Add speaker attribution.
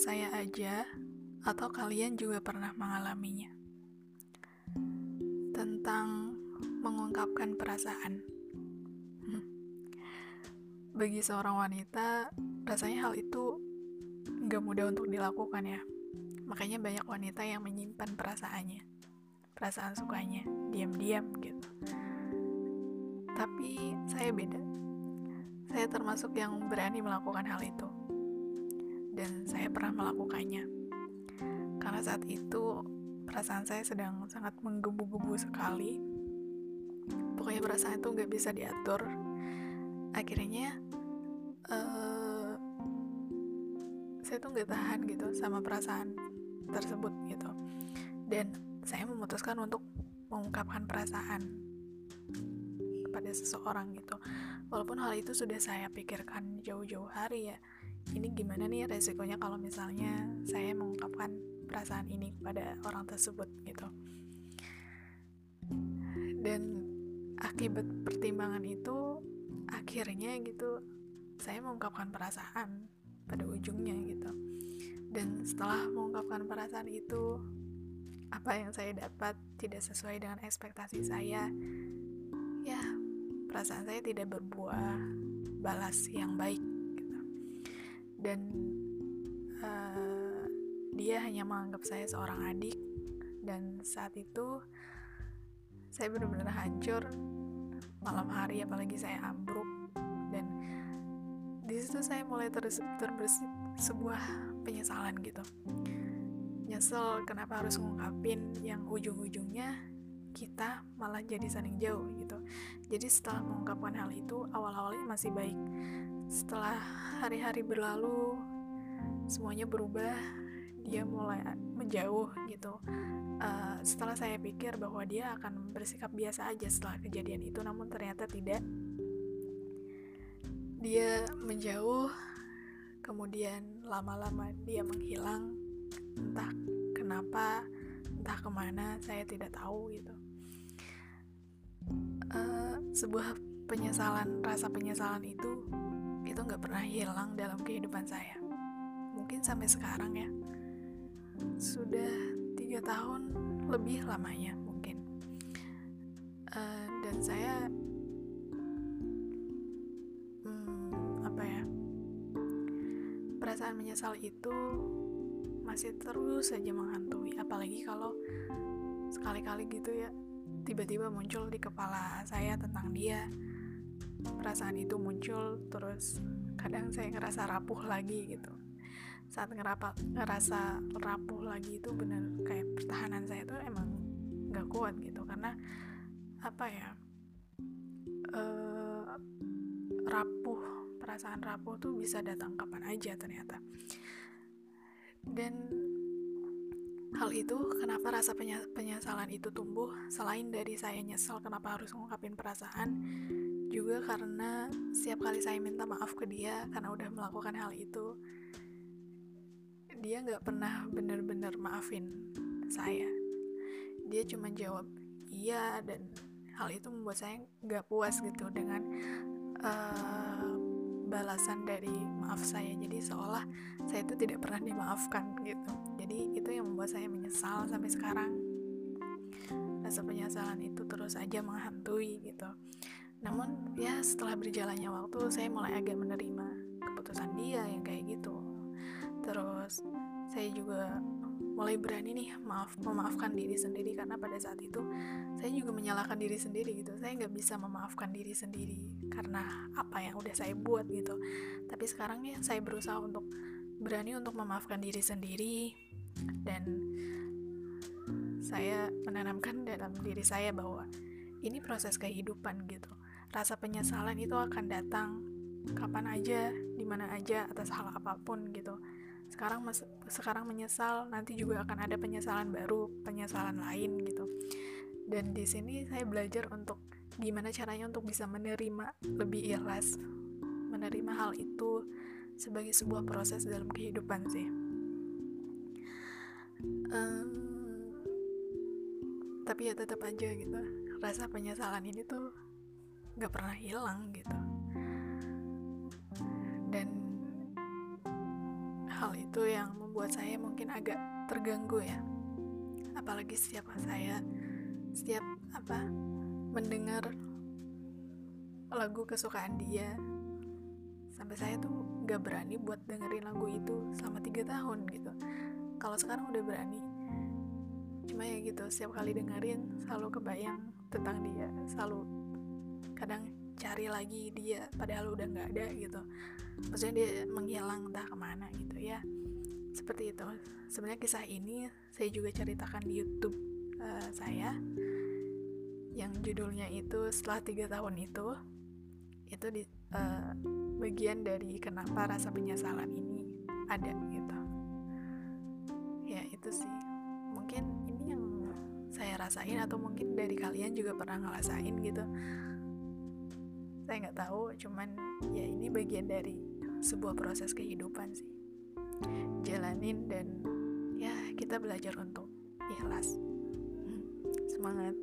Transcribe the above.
Speaker 1: saya aja atau kalian juga pernah mengalaminya. Tentang mengungkapkan perasaan. Hmm. Bagi seorang wanita, rasanya hal itu gak mudah untuk dilakukan ya. Makanya banyak wanita yang menyimpan perasaannya. Perasaan sukanya, diam-diam gitu. Tapi saya beda. Saya termasuk yang berani melakukan hal itu dan saya pernah melakukannya. Karena saat itu perasaan saya sedang sangat menggebu-gebu sekali. Pokoknya perasaan itu nggak bisa diatur. Akhirnya uh, saya tuh nggak tahan gitu sama perasaan tersebut gitu. Dan saya memutuskan untuk mengungkapkan perasaan kepada seseorang gitu. Walaupun hal itu sudah saya pikirkan jauh-jauh hari ya ini gimana nih resikonya kalau misalnya saya mengungkapkan perasaan ini kepada orang tersebut gitu? Dan akibat pertimbangan itu akhirnya gitu saya mengungkapkan perasaan pada ujungnya gitu. Dan setelah mengungkapkan perasaan itu apa yang saya dapat tidak sesuai dengan ekspektasi saya ya perasaan saya tidak berbuah balas yang baik dan uh, dia hanya menganggap saya seorang adik. Dan saat itu saya benar-benar hancur. Malam hari apalagi saya ambruk. Dan di situ saya mulai ter terbersih sebuah penyesalan gitu. Nyesel kenapa harus ngungkapin yang ujung-ujungnya kita malah jadi saling jauh gitu. Jadi setelah mengungkapkan hal itu awal-awalnya masih baik setelah hari-hari berlalu semuanya berubah. Dia mulai menjauh gitu. Uh, setelah saya pikir bahwa dia akan bersikap biasa aja setelah kejadian itu namun ternyata tidak. Dia menjauh kemudian lama-lama dia menghilang. Entah kenapa entah ke mana saya tidak tahu gitu. Uh, sebuah penyesalan rasa penyesalan itu itu nggak pernah hilang dalam kehidupan saya. Mungkin sampai sekarang ya. Sudah tiga tahun lebih lamanya mungkin. Uh, dan saya hmm, apa ya perasaan menyesal itu masih terus saja menghantui apalagi kalau sekali-kali gitu ya tiba-tiba muncul di kepala saya tentang dia perasaan itu muncul terus kadang saya ngerasa rapuh lagi gitu. Saat ngerapa, ngerasa rapuh lagi itu bener kayak pertahanan saya tuh emang nggak kuat gitu. Karena apa ya uh, rapuh perasaan rapuh tuh bisa datang kapan aja ternyata. Dan hal itu kenapa rasa penyesalan itu tumbuh? Selain dari saya nyesel kenapa harus ngungkapin perasaan juga karena setiap kali saya minta maaf ke dia karena udah melakukan hal itu dia nggak pernah bener-bener maafin saya. Dia cuma jawab iya dan hal itu membuat saya nggak puas gitu dengan uh, balasan dari maaf saya. Jadi seolah saya itu tidak pernah dimaafkan gitu. Jadi itu yang membuat saya menyesal sampai sekarang. Rasa penyesalan itu terus aja menghantui gitu namun ya setelah berjalannya waktu saya mulai agak menerima keputusan dia yang kayak gitu. Terus saya juga mulai berani nih maaf memaafkan diri sendiri karena pada saat itu saya juga menyalahkan diri sendiri gitu. Saya nggak bisa memaafkan diri sendiri karena apa yang udah saya buat gitu. Tapi sekarang ya saya berusaha untuk berani untuk memaafkan diri sendiri dan saya menanamkan dalam diri saya bahwa ini proses kehidupan gitu rasa penyesalan itu akan datang kapan aja, di mana aja atas hal apa pun gitu. Sekarang mas sekarang menyesal, nanti juga akan ada penyesalan baru, penyesalan lain gitu. Dan di sini saya belajar untuk gimana caranya untuk bisa menerima lebih ikhlas, menerima hal itu sebagai sebuah proses dalam kehidupan sih. Um, tapi ya tetap aja gitu, rasa penyesalan ini tuh nggak pernah hilang gitu. Dan hal itu yang membuat saya mungkin agak terganggu ya. Apalagi setiap saya setiap apa mendengar lagu kesukaan dia sampai saya tuh gak berani buat dengerin lagu itu selama tiga tahun gitu. Kalau sekarang udah berani. Cuma ya gitu setiap kali dengerin selalu kebayang tentang dia selalu kadang cari lagi dia padahal udah nggak ada gitu. Maksudnya dia menghilang entah ke mana gitu ya. Seperti itu. Sebenarnya kisah ini saya juga ceritakan di YouTube uh, saya. Yang judulnya itu setelah tiga tahun itu. Itu di uh, bagian dari kenapa rasa penyesalan ini ada gitu. Ya itu sih. Mungkin ini yang saya rasain atau mungkin dari kalian juga pernah ngerasain gitu saya nggak tahu cuman ya ini bagian dari sebuah proses kehidupan sih. Jalanin dan ya kita belajar untuk ikhlas. Hmm, semangat